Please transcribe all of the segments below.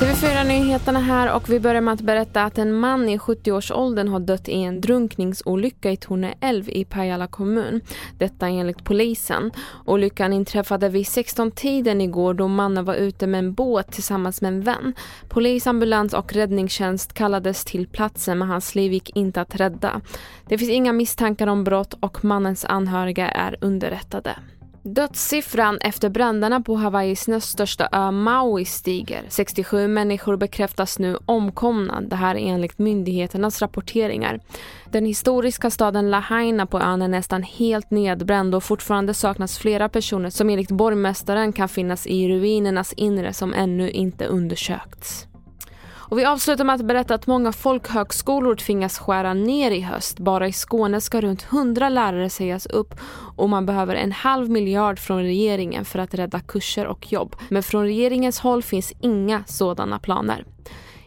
TV4-nyheterna här och vi börjar med att berätta att en man i 70-årsåldern har dött i en drunkningsolycka i Torne älv i Pajala kommun. Detta enligt polisen. Olyckan inträffade vid 16-tiden igår då mannen var ute med en båt tillsammans med en vän. Polis, ambulans och räddningstjänst kallades till platsen men hans liv gick inte att rädda. Det finns inga misstankar om brott och mannens anhöriga är underrättade. Dödssiffran efter bränderna på Hawaiis näst största ö Maui stiger. 67 människor bekräftas nu omkomna, det här enligt myndigheternas rapporteringar. Den historiska staden Lahaina på ön är nästan helt nedbränd och fortfarande saknas flera personer som enligt borgmästaren kan finnas i ruinernas inre som ännu inte undersökts. Och vi avslutar med att berätta att många folkhögskolor tvingas skära ner i höst. Bara i Skåne ska runt 100 lärare sägas upp och man behöver en halv miljard från regeringen för att rädda kurser och jobb. Men från regeringens håll finns inga sådana planer.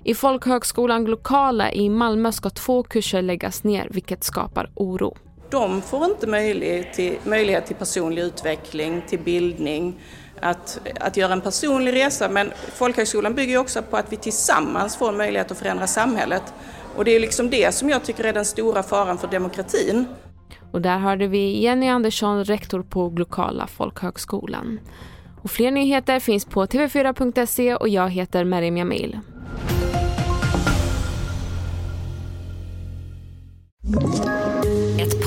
I Folkhögskolan Glokala i Malmö ska två kurser läggas ner vilket skapar oro. De får inte möjlighet till, möjlighet till personlig utveckling, till bildning, att, att göra en personlig resa men folkhögskolan bygger ju också på att vi tillsammans får möjlighet att förändra samhället. Och det är liksom det som jag tycker är den stora faran för demokratin. Och där hörde vi Jenny Andersson, rektor på Glokala folkhögskolan. Och fler nyheter finns på tv4.se och jag heter Merim Jamil.